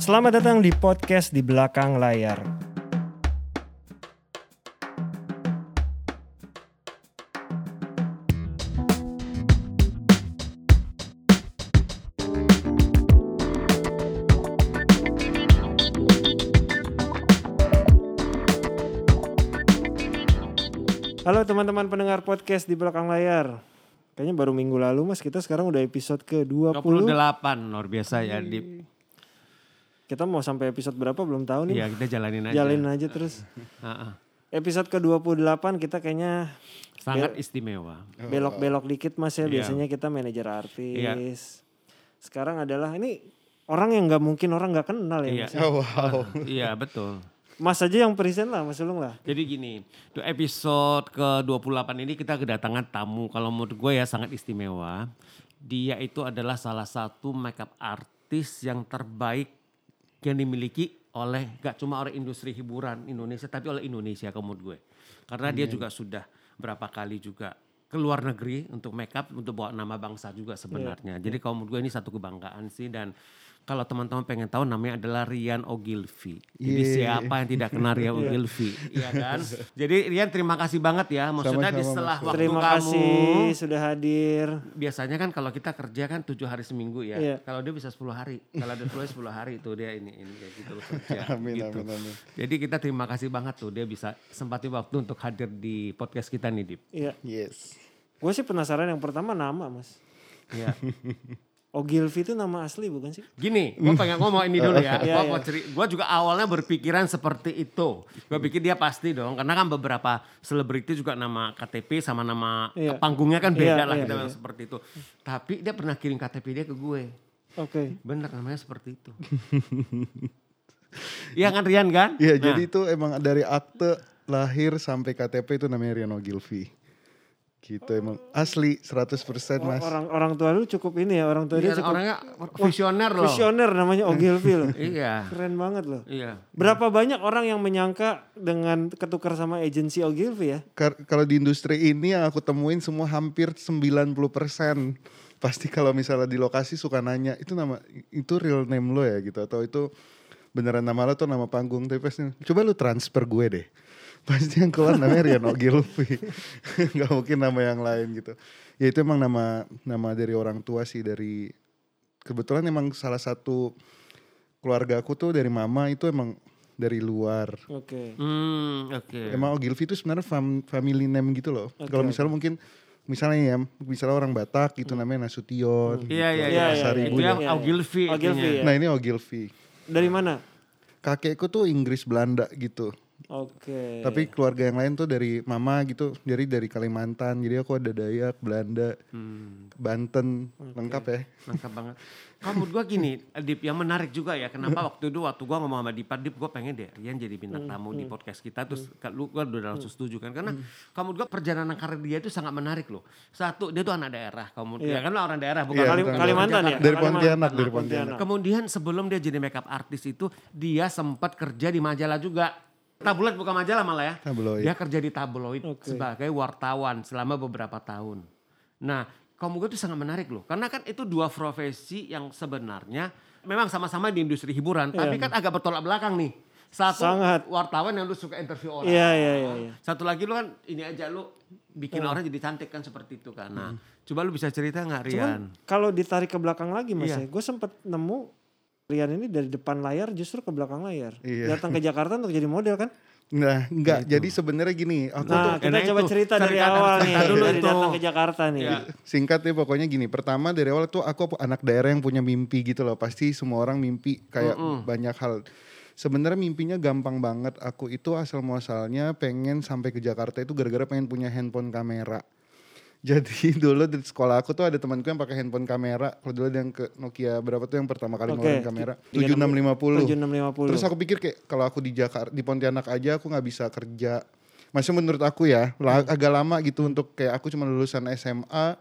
Selamat datang di podcast di belakang layar. Halo teman-teman pendengar podcast di belakang layar. Kayaknya baru minggu lalu mas, kita sekarang udah episode ke-20. 28 luar biasa ya di Kita mau sampai episode berapa belum tahu nih. ya kita jalanin aja. Jalin aja terus. Ha-ha. Episode ke-28 kita kayaknya Sangat istimewa. belok-belok dikit mas ya. Iya. Biasanya kita manajer artis. Sekarang adalah ini orang yang nggak mungkin orang nggak kenal ya Iya. mas. Oh, wow. Iya betul. Mas aja yang present lah, Mas Ulung lah. Jadi gini, di episode ke-28 ini kita kedatangan tamu kalau menurut gue ya sangat istimewa. Dia itu adalah salah satu makeup artis yang terbaik yang dimiliki oleh gak cuma oleh industri hiburan Indonesia tapi oleh Indonesia menurut gue. Karena dia juga sudah berapa kali juga ke luar negeri untuk makeup untuk bawa nama bangsa juga sebenarnya. Jadi kalau menurut gue ini satu kebanggaan sih dan kalau teman-teman pengen tahu namanya adalah Rian Ogilvy. Jadi Yeay. siapa yang tidak kenal Rian Ogilvy, Iya kan? Jadi Rian terima kasih banget ya. Maksudnya di setelah waktu Terima kamu kasih sudah hadir. biasanya kan kalau kita kerja kan tujuh hari seminggu ya. Iya. Kalau dia bisa 10 hari. Kalau dia 10 hari itu dia ini ini kayak gitu loh kerja. Amin, gitu. amin, amin. Jadi kita terima kasih banget tuh dia bisa sempatin waktu untuk hadir di podcast kita nih Dip. Iya. Yes. Gue sih penasaran yang pertama nama, Mas. Iya. Ogilvy itu nama asli bukan sih? Gini, gue pengen ngomong ini dulu ya. Iya, Gue iya. mau ceri- gua juga awalnya berpikiran seperti itu. Gue pikir dia pasti dong, karena kan beberapa selebriti juga nama KTP sama nama Iya. panggungnya kan beda Iya, lah iya, kita iya. bilang seperti itu. Tapi dia pernah kirim KTP dia ke gue. Oke. Bener namanya seperti itu. Iya kan Rian kan? Iya, Nah, jadi itu emang dari akte lahir sampai KTP itu namanya Riano Gilvi. Gitu emang asli 100% mas. Orang orang tua lu cukup ini ya, orang tua dia dia cukup orangnya visioner loh. visioner namanya Ogilvy loh. Iya. Keren banget loh. Iya. Berapa banyak orang yang menyangka dengan ketukar sama agensi Ogilvy ya? Kalau di industri ini yang aku temuin semua hampir 90% pasti kalau misalnya di lokasi suka nanya itu nama itu real name lo ya gitu atau itu beneran nama lo atau nama panggung tapi pasti coba lu transfer gue deh pasti yang keluar namanya Riano Gilvi nggak mungkin nama yang lain gitu ya itu emang nama nama dari orang tua sih dari kebetulan emang salah satu keluarga aku tuh dari mama itu emang dari luar Oke. Hmm, oke. Emang Ogilvy itu sebenarnya fam- family name gitu loh. Oke, Kalau misalnya mungkin misalnya ya, misalnya orang Batak gitu namanya Nasution. Iya iya Iya, iya. iya, Itu yang. Ogilvy. Ogilvy, ya. Nah ini Ogilvy. Dari mana? Kakekku tuh Inggris Belanda gitu. Oke. Tapi keluarga yang lain tuh dari mama gitu, jadi dari Kalimantan. Jadi aku ada Dayak, Belanda, Hmm, Banten, lengkap ya. lengkap banget. Kamu gua gini, Dip, yang menarik juga ya. Kenapa waktu itu waktu gua ngomong sama Dipa, Dip, gua pengen deh Rian jadi bintang tamu di podcast kita. Terus ka- lu gua udah langsung setuju kan. Karena kamu gua perjalanan karir dia itu sangat menarik loh. Satu, dia tuh anak daerah. Kamu, ya kan orang daerah, bukan orang bukan. Kalimantan ya? Dari. Pontianak, dari Pontianak. Kemudian sebelum dia jadi makeup artis itu, dia sempat kerja di majalah juga. Tabloid bukan majalah malah ya. Tabloid. Dia kerja di tabloid Oke. sebagai wartawan selama beberapa tahun. Nah, kamu gue itu sangat menarik loh. Karena kan itu dua profesi yang sebenarnya memang sama-sama di industri hiburan. Tapi kan agak bertolak belakang nih. Satu Sangat. wartawan yang lu suka interview orang. Iya iya iya. iya. Satu lagi lu kan ini aja lu bikin orang jadi cantik kan seperti itu kan. Nah, coba lu bisa cerita nggak Rian? Cuman kalau ditarik ke belakang lagi mas Iya. ya, gue sempet nemu Rian ini dari depan layar justru ke belakang layar. Iya. Datang ke Jakarta untuk jadi model kan? Nah, enggak. Jadi sebenarnya gini, aku tuh Nah kita Nah, coba itu. cerita dari Cerita- awal nih, cerita dulu dari datang ke Jakarta nih. Iya. Singkat ya pokoknya gini. Pertama dari awal tuh aku anak daerah yang punya mimpi gitu loh. Pasti semua orang mimpi kayak banyak hal. Sebenarnya mimpinya gampang banget. Aku itu asal muasalnya pengen sampai ke Jakarta itu gara-gara pengen punya handphone kamera. Jadi dulu di sekolah aku tuh ada temanku yang pakai handphone kamera. Kalau dulu ada yang ke Nokia berapa tuh yang pertama kali Oke. ngeluarin kamera? 7650. 7650. Iya, Terus aku pikir kayak kalau aku di Jakarta di Pontianak aja aku nggak bisa kerja. Masih menurut aku ya la- agak lama gitu untuk kayak aku cuma lulusan SMA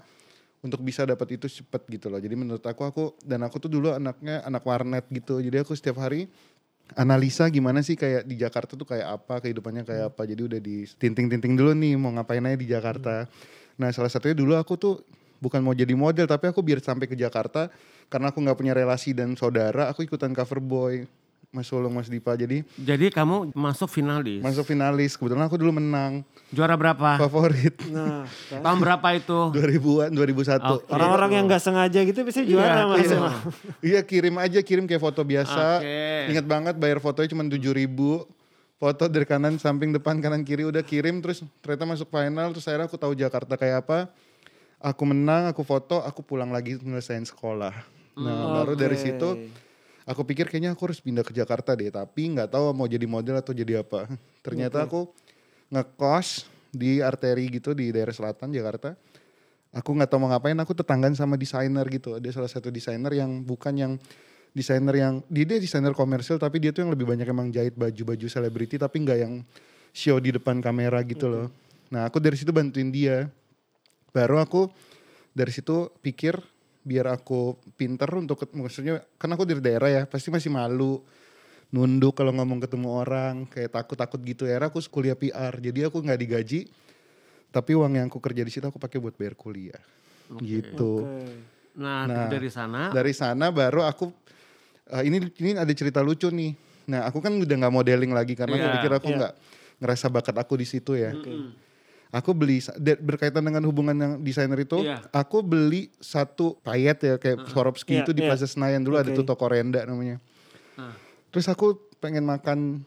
untuk bisa dapat itu cepet gitu loh. Jadi menurut aku aku dan aku tuh dulu anaknya anak warnet gitu. Jadi aku setiap hari analisa gimana sih kayak di Jakarta tuh kayak apa kehidupannya kayak apa. Jadi udah di tinting-tinting dulu nih mau ngapain aja di Jakarta. Nah salah satunya dulu aku tuh bukan mau jadi model tapi aku biar sampai ke Jakarta karena aku nggak punya relasi dan saudara aku ikutan cover boy Mas Sulung Mas Dipa jadi Jadi kamu masuk finalis. masuk finalis kebetulan aku dulu menang Juara berapa? favorit Nah, kan. Tahun berapa itu? 2000-an 2001 Oke. orang-orang yang nggak sengaja gitu biasanya juara mas. iya. iya kirim aja kirim kayak foto biasa Oke. ingat banget bayar fotonya cuma tujuh ribu foto dari kanan samping depan kanan kiri udah kirim terus ternyata masuk final terus akhirnya aku tahu Jakarta kayak apa. Aku menang aku foto aku pulang lagi nyelesain sekolah. Nah baru dari situ aku pikir kayaknya aku harus pindah ke Jakarta deh tapi nggak tahu mau jadi model atau jadi apa. Ternyata aku ngekos di arteri gitu di daerah selatan Jakarta. Aku nggak tahu mau ngapain aku tetanggan sama desainer gitu. Ada salah satu desainer yang bukan yang desainer yang dia dia desainer komersil tapi dia tuh yang lebih banyak emang jahit baju-baju selebriti tapi nggak yang show di depan kamera gitu loh. Nah aku dari situ bantuin dia. Baru aku dari situ pikir biar aku pinter untuk maksudnya kan aku dari daerah ya pasti masih malu nunduk kalau ngomong ketemu orang kayak takut-takut gitu. Ya aku kuliah PR jadi aku nggak digaji tapi uang yang aku kerja di situ aku pakai buat bayar kuliah. Gitu. Oke. Nah, Nah, dari sana dari sana baru aku eh, ini ini ada cerita lucu nih nah aku kan udah nggak modeling lagi karena aku Iya, pikir aku iya. nggak ngerasa bakat aku di situ ya aku beli berkaitan dengan hubungan yang desainer itu Iya. aku beli satu payet ya kayak Swarovski Iya, itu di iya. Plaza Senayan dulu ada Oke. tuh toko Renda namanya Ah. terus aku pengen makan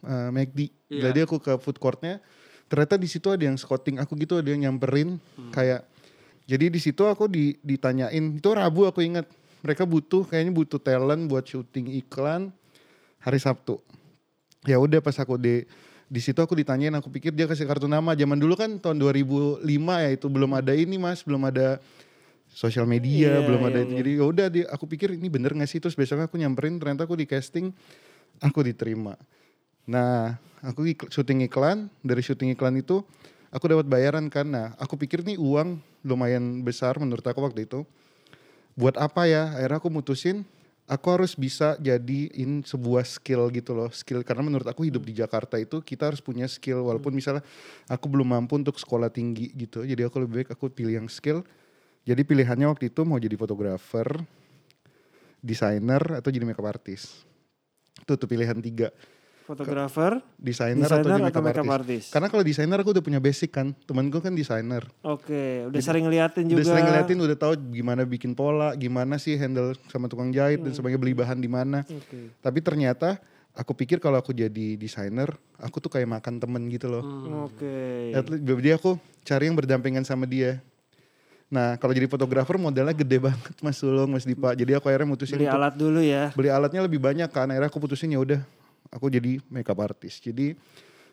eh, McD Iya. jadi aku ke food courtnya ternyata di situ ada yang scouting aku gitu ada yang nyamperin Hmm. kayak jadi di situ aku di, ditanyain itu Rabu aku ingat mereka butuh kayaknya butuh talent buat syuting iklan hari Sabtu. Ya udah pas aku di di situ aku ditanyain aku pikir dia kasih kartu nama. Zaman dulu kan tahun 2005 ya itu belum ada ini mas. Belum ada sosial media Iya, belum iya, ada itu. iya. jadi ya udah aku pikir ini bener gak sih? Terus besoknya aku nyamperin ternyata aku di casting aku diterima. Nah aku ik- syuting iklan. Dari syuting iklan itu aku dapat bayaran kan. Nah aku pikir nih uang lumayan besar menurut aku waktu itu buat apa ya? Akhirnya aku mutusin aku harus bisa jadiin sebuah skill gitu loh. Skill karena menurut aku hidup di Jakarta itu kita harus punya skill. Walaupun misalnya aku belum mampu untuk sekolah tinggi gitu jadi aku lebih baik aku pilih yang skill. Jadi pilihannya waktu itu mau jadi fotografer desainer atau jadi makeup artist. Itu tuh pilihan tiga Fotografer, desainer atau atau makeup, artist. artist. karena kalau desainer aku udah punya basic kan temanku kan desainer Oke, udah sering ngeliatin juga. Udah sering ngeliatin, udah tahu gimana bikin pola, gimana sih handle sama tukang jahit dan sebagainya beli bahan di mana. Oke. Tapi ternyata aku pikir kalau aku jadi desainer, aku tuh kayak makan temen gitu loh. Oke. At least, jadi aku cari yang berdampingan sama dia. Nah kalau jadi fotografer modalnya gede banget Mas Sulung, Mas Dipa. Jadi aku akhirnya mutusin Beli untuk alat dulu ya. beli alatnya lebih banyak kan. Akhirnya aku putusin ya udah aku jadi makeup artist. Jadi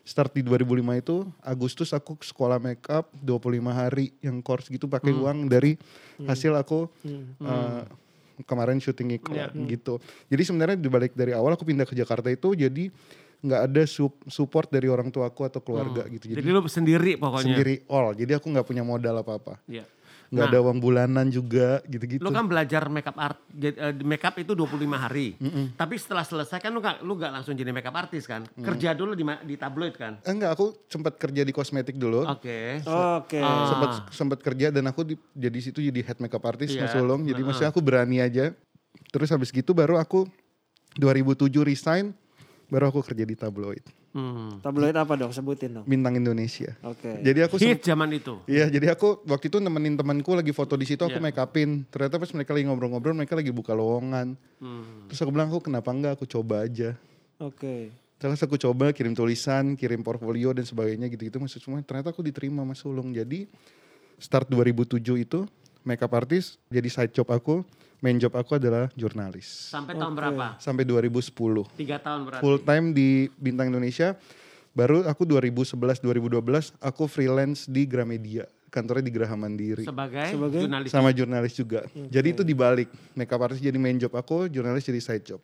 start di 2005 itu Agustus aku sekolah makeup 25 hari yang course gitu pakai uang dari hasil aku eh, kemarin syuting iklan gitu. Jadi sebenarnya dibalik dari awal aku pindah ke Jakarta itu jadi nggak ada sup- support dari orang tua aku atau keluarga gitu. Jadi, Jadi lu sendiri pokoknya. sendiri all. Jadi aku nggak punya modal apa-apa. Iya. Nggak Nah. ada uang bulanan juga gitu-gitu. Lu kan belajar makeup art, eh, makeup itu 25 hari. Tapi setelah selesai kan lu gak, lu gak langsung jadi makeup artist kan? Kerja dulu di, di tabloid kan? Eh, Enggak, aku sempat kerja di kosmetik dulu. Oke. Oke. Ah. sempat sempat kerja dan aku di, jadi situ jadi head makeup artist Iya. Mas Sulung. Jadi maksudnya aku berani aja. Terus habis gitu baru aku 2007 resign, baru aku kerja di tabloid Hmm. Tabloid apa dong? Sebutin dong. Bintang Indonesia. Oke. Jadi aku Hit zaman itu. Iya, jadi aku waktu itu nemenin temanku lagi foto di situ aku Iya. make upin. Ternyata pas mereka lagi ngobrol-ngobrol mereka lagi buka lowongan. Hmm. Terus aku bilang aku kenapa enggak aku coba aja. Oke. Terus aku coba kirim tulisan, kirim portfolio dan sebagainya gitu-gitu maksud semua. Ternyata aku diterima Mas Sulung. Jadi start 2007 itu makeup artist jadi side job aku, main job aku adalah jurnalis. Sampai tahun berapa? Sampai 2010. Tiga tahun berarti. Full time di Bintang Indonesia. Baru aku 2011 2012 aku freelance di Gramedia. Kantornya di Graha Mandiri. Sebagai, Sebagai? jurnalis. Sama jurnalis juga. Jadi itu dibalik. Makeup artist jadi main job aku, jurnalis jadi side job.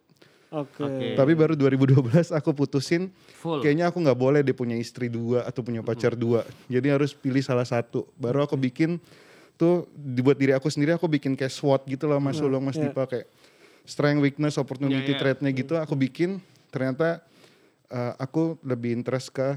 Oke. Oke. Tapi baru 2012 aku putusin Full. kayaknya aku nggak boleh dia punya istri dua atau punya pacar dua. Jadi harus pilih salah satu. Baru aku bikin tuh dibuat diri aku sendiri aku bikin kayak SWOT gitu loh Mas Sulung Mas iya. Dipa kayak strength, weakness, opportunity, Iya, iya. threat-nya gitu aku bikin. Ternyata uh, aku lebih interest ke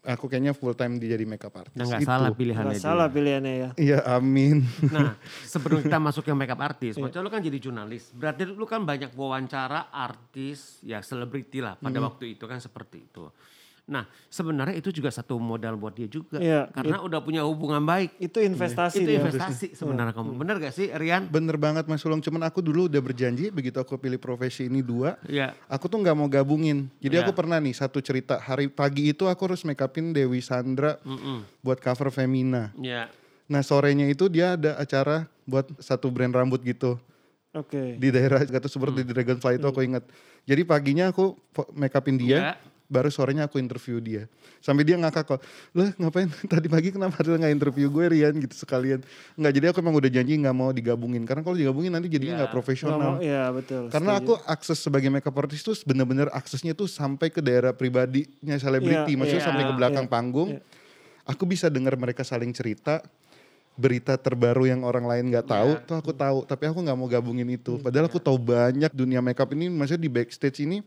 aku kayaknya full time di jadi makeup artist. Nah nggak Itu. salah pilihannya Nggak dia. salah pilihannya ya. Iya, amin. Nah, sebelum kita masuk ke makeup artis, Maca lu kan jadi jurnalis. Berarti lu kan banyak wawancara artis, ya selebriti lah pada waktu itu kan seperti itu. Nah, sebenarnya itu juga satu modal buat dia juga. Iya, karena udah punya hubungan baik. Itu investasi itu dia. investasi sebenarnya kamu. Bener gak sih, Rian? Bener banget Mas Sulung, cuman aku dulu udah berjanji begitu aku pilih profesi ini dua, Iya. aku tuh nggak mau gabungin. Jadi Iya. aku pernah nih satu cerita hari pagi itu aku harus make upin Dewi Sandra Mm-mm. buat cover Femina. Iya. Nah sorenya itu dia ada acara buat satu brand rambut gitu Oke. di daerah kata seperti di Dragonfly itu aku ingat. Jadi paginya aku make upin dia, Iya. Baru sorenya aku interview dia. Sampai dia ngakak kok, lah ngapain tadi pagi kenapa lu nggak interview gue Rian gitu sekalian. Nggak jadi aku emang udah janji nggak mau digabungin karena kalau digabungin nanti jadinya Iya. nggak Nggak profesional. Iya betul. Karena setuju. aku akses sebagai makeup artist tuh bener-bener aksesnya tuh sampai ke daerah pribadinya selebriti, Iya, maksudnya iya, sampai ke belakang iya, panggung. iya. Aku bisa dengar mereka saling cerita berita terbaru yang orang lain nggak tahu, Iya. tuh aku tahu. Tapi aku nggak mau gabungin itu. Hmm, Padahal iya. aku tahu banyak dunia makeup ini, maksudnya di backstage ini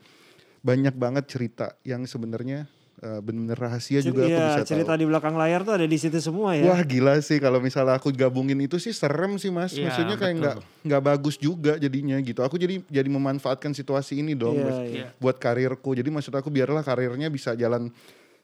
banyak banget cerita yang sebenarnya eh, bener-bener rahasia Cer- juga aku iya, bisa cerita tahu. di belakang layar tuh ada di situ semua ya. Wah gila sih kalau misalnya aku gabungin itu sih serem sih mas. Iya, Maksudnya kayak nggak nggak bagus juga jadinya gitu. Aku jadi jadi memanfaatkan situasi ini dong Iya, Mas. iya. buat karirku. Jadi maksud aku biarlah karirnya bisa jalan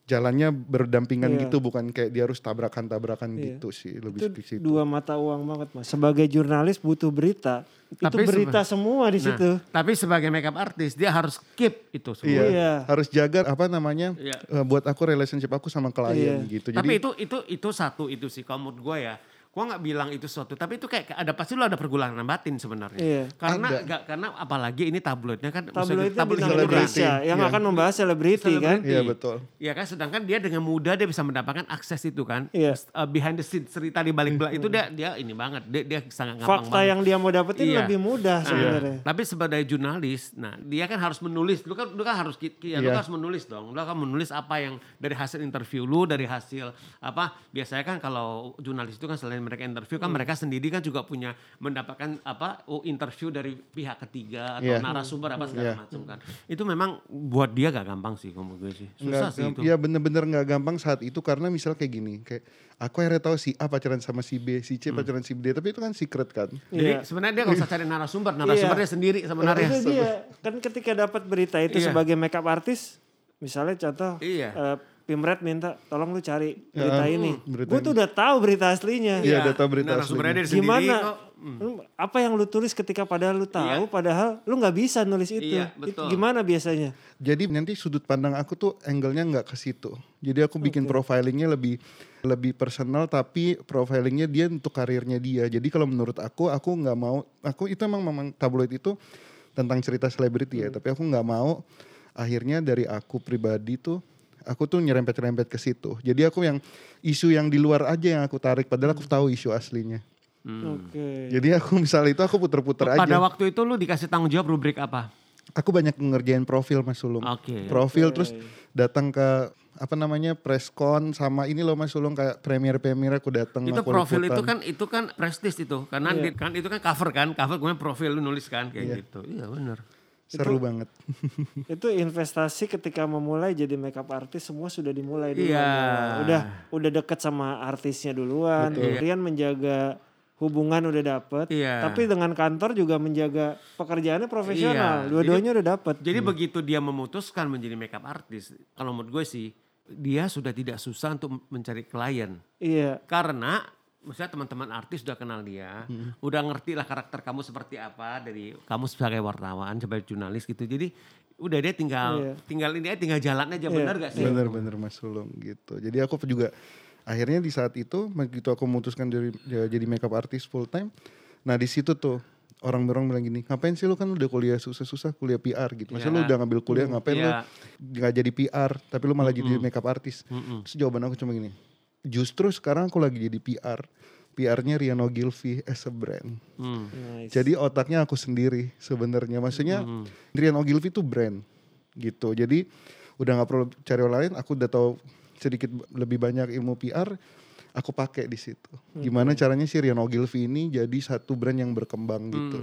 jalannya berdampingan Iya. gitu bukan kayak dia harus tabrakan-tabrakan Iya. gitu sih lebih itu ke situ. dua mata uang banget mas. Sebagai jurnalis butuh berita. Tapi itu berita semua di Nah, situ. tapi sebagai makeup artis dia harus keep itu semua. Iya, Iya. harus jaga apa namanya Iya. eh, buat aku relationship aku sama klien Iya. gitu. Tapi Jadi itu itu itu satu itu sih kalau menurut gue ya. Gue nggak bilang itu suatu, tapi itu kayak ada pasti lo ada pergulanan batin sebenarnya. Iya. Karena nggak karena apalagi ini tabloidnya kan tabloid selebriti. Indonesia yang Iya. akan membahas selebriti kan. Selebriti. Iya betul. Ya kan, sedangkan dia dengan mudah dia bisa mendapatkan akses itu kan. Iya. Uh, behind the scene cerita di balik belakang itu dia dia ini banget, dia dia sangat gampang Fakta banget. yang dia mau dapetin Iya. lebih mudah Nah, sebenarnya. Tapi sebagai jurnalis, nah dia kan harus menulis. Lu kan lu kan harus ya, lu Iya. kan harus menulis dong. Lu kan menulis apa yang dari hasil interview lu, dari hasil apa? Biasanya kan kalau jurnalis itu kan selain mereka interview kan Hmm. mereka sendiri kan juga punya mendapatkan apa? Oh, interview dari pihak ketiga atau Iya. narasumber apa segala Iya. macam kan. Itu memang buat dia gak gampang sih kalau gue sih. Susah Nggak sih itu. Ya bener-bener nggak gampang saat itu karena misal kayak gini, kayak aku akhirnya tahu si A pacaran sama si B, si Hmm. C pacaran si B, tapi itu kan secret kan. Jadi Iya. sebenarnya dia gak usah cari narasumber, Iya. dia sendiri sebenarnya. Itu dia kan ketika dapat berita itu Iya. sebagai makeup artis, misalnya contoh Iya. eh, Pimret minta tolong lu cari berita Ya, ini. berita Gue tuh udah tahu berita aslinya. Iya, udah tahu berita narasumbernya aslinya. sendiri Gimana? kok. Hmm. Lu, apa yang lu tulis ketika padahal lu tahu, Iya. padahal lu nggak bisa nulis itu. Iya, Itu betul. gimana biasanya? Jadi nanti sudut pandang aku tuh angle-nya nggak ke situ. Jadi aku bikin profilingnya lebih lebih personal tapi profilingnya dia untuk karirnya dia. Jadi kalau menurut aku aku nggak mau aku itu emang memang tabloid itu tentang cerita selebriti ya, tapi aku nggak mau akhirnya dari aku pribadi tuh aku tuh nyerempet-nyerempet ke situ. Jadi aku yang isu yang di luar aja yang aku tarik padahal aku tahu isu aslinya. Oke. Jadi aku misalnya itu aku puter-puter Pada aja. waktu itu lu dikasih tanggung jawab rubrik apa? Aku banyak ngerjain profil Mas Sulung. Oke. Profil terus datang ke apa namanya preskon sama ini loh Mas Sulung kayak premier-premier aku datang Itu aku profil liputan. itu kan itu kan prestis itu karena di- kan itu kan cover kan cover kemudian profil lu nulis kan kayak Iya. gitu. Iya benar. Seru banget. Itu investasi ketika memulai jadi makeup artis semua sudah dimulai duluan. Iya. ya. Udah udah deket sama artisnya duluan. Kemudian menjaga hubungan udah dapet. Iya. Tapi dengan kantor juga menjaga pekerjaannya profesional. Iya. Dua-duanya udah dapet. Jadi begitu dia memutuskan menjadi makeup artist, kalau menurut gue sih dia sudah tidak susah untuk mencari klien Iya. karena misalnya teman-teman artis sudah kenal dia, Hmm. udah ngerti lah karakter kamu seperti apa dari kamu sebagai wartawan, sebagai jurnalis gitu. Jadi udah dia tinggal Iya. tinggal ini aja tinggal jalan aja Iya. benar gak sih? Bener-bener Mas Sulung gitu. Jadi aku juga akhirnya di saat itu begitu aku memutuskan jadi ya, jadi makeup artist full time. Nah di situ tuh orang-orang bilang gini, ngapain sih lu kan udah kuliah susah-susah kuliah PR gitu. Masa Iya. lu udah ngambil kuliah ngapain lu Iya. nggak jadi PR tapi lu malah jadi makeup artist. Mm-mm. Terus jawaban aku cuma gini, justru sekarang aku lagi jadi PR. PR-nya Riano Gilvi as a brand. Hmm. Nice. Jadi otaknya aku sendiri sebenarnya. Maksudnya Riano Gilvi itu brand gitu. Jadi udah nggak perlu cari orang lain. Aku udah tahu sedikit lebih banyak ilmu PR. Aku pakai di situ. Gimana caranya sih Riano Gilvi ini jadi satu brand yang berkembang gitu.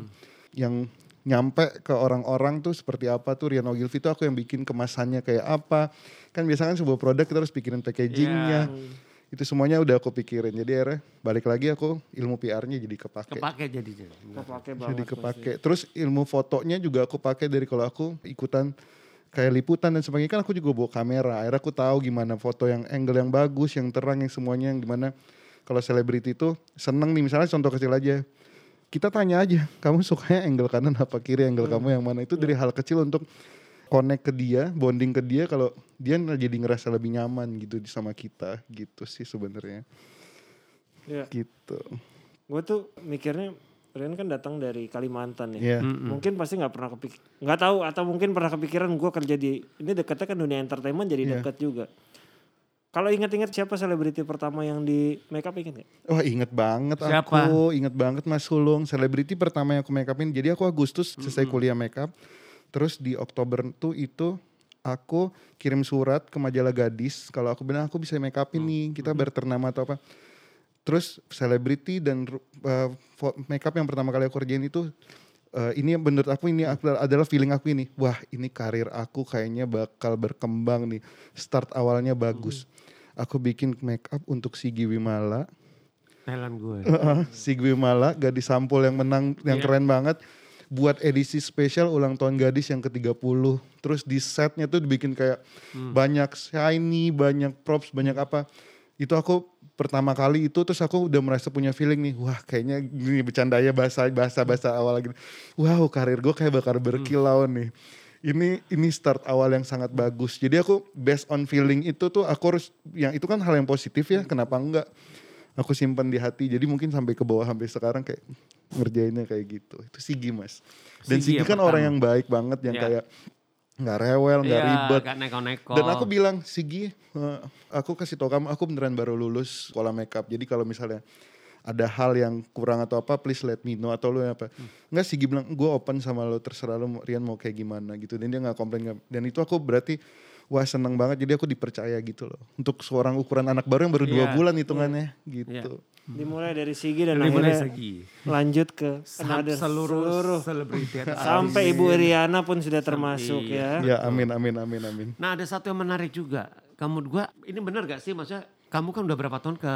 Yang nyampe ke orang-orang tuh seperti apa tuh Rian Ogilvy tuh aku yang bikin kemasannya kayak apa. Kan biasanya kan sebuah produk kita harus pikirin packagingnya. Itu semuanya udah aku pikirin. Jadi akhirnya balik lagi aku ilmu PR-nya jadi kepake. Kepake jadinya. Kepake jadi banget. kepake. Terus ilmu fotonya juga aku pakai dari kalau aku ikutan kayak liputan dan sebagainya kan aku juga bawa kamera. Akhirnya aku tahu gimana foto yang angle yang bagus, yang terang, yang semuanya yang gimana. Kalau selebriti itu seneng nih misalnya contoh kecil aja. Kita tanya aja, kamu sukanya angle kanan apa kiri, angle kamu yang mana. Itu dari hal kecil untuk connect ke dia, bonding ke dia kalau dia jadi ngerasa lebih nyaman gitu di sama kita gitu sih sebenarnya. Iya. Gitu. Gue tuh mikirnya Rian kan datang dari Kalimantan ya. Mungkin pasti nggak pernah kepik nggak tahu atau mungkin pernah kepikiran gue kerja di ini dekatnya kan dunia entertainment jadi Iya. dekat juga. Kalau ingat-ingat siapa selebriti pertama yang di make up ingat nggak? Wah inget banget Siapa? aku, inget banget Mas Sulung. Selebriti pertama yang aku make upin. Jadi aku Agustus selesai kuliah make up. Terus di Oktober tuh itu aku kirim surat ke majalah gadis. Kalau aku bilang aku bisa make upin nih, kita berternama atau apa. Terus selebriti dan uh, make up yang pertama kali aku kerjain itu uh, ini menurut aku ini adalah feeling aku ini. Wah ini karir aku kayaknya bakal berkembang nih. Start awalnya bagus. Aku bikin make up untuk Sigi Wimala. Thailand gue. Heeh, Sigwi Mala, gadis sampul yang menang, yang Iya. keren banget. Buat edisi spesial ulang tahun gadis yang ke-30. Terus di setnya tuh dibikin kayak banyak shiny, banyak props, banyak apa. Itu aku pertama kali itu terus aku udah merasa punya feeling nih. Wah kayaknya gini bercandanya bahasa bahasa bahasa awal lagi. Wow karir gue kayak bakal berkilau nih. Ini ini start awal yang sangat bagus. Jadi aku based on feeling itu tuh aku harus yang itu kan hal yang positif ya. Kenapa enggak? Aku simpan di hati. Jadi mungkin sampai ke bawah sampai sekarang kayak ngerjainnya kayak gitu. Itu Sigi mas. Dan Sigi Sigi, kan orang yang baik banget yang Iya. kayak nggak rewel nggak Iya, ribet. Gak neko-neko. dan aku bilang Sigi eh, aku kasih tau kamu aku beneran baru lulus sekolah makeup. Jadi kalau misalnya ada hal yang kurang atau apa please let me know atau lu apa. Nggak Sigi bilang gue open sama lo terserah lo Rian mau kayak gimana gitu. Dan dia nggak komplain dan itu aku berarti wah seneng banget. Jadi aku dipercaya gitu loh. Untuk seorang ukuran anak baru yang baru dua Iya. bulan hitungannya gitu. Dimulai dari Sigi dan Dari mulai akhirnya segi. lanjut ke another seluruh, selebriti atau sampai Ibu Iriana pun sudah termasuk ya. ya amin amin amin amin. Nah ada satu yang menarik juga. Kamu gua ini benar gak sih? Maksudnya kamu kan udah berapa tahun ke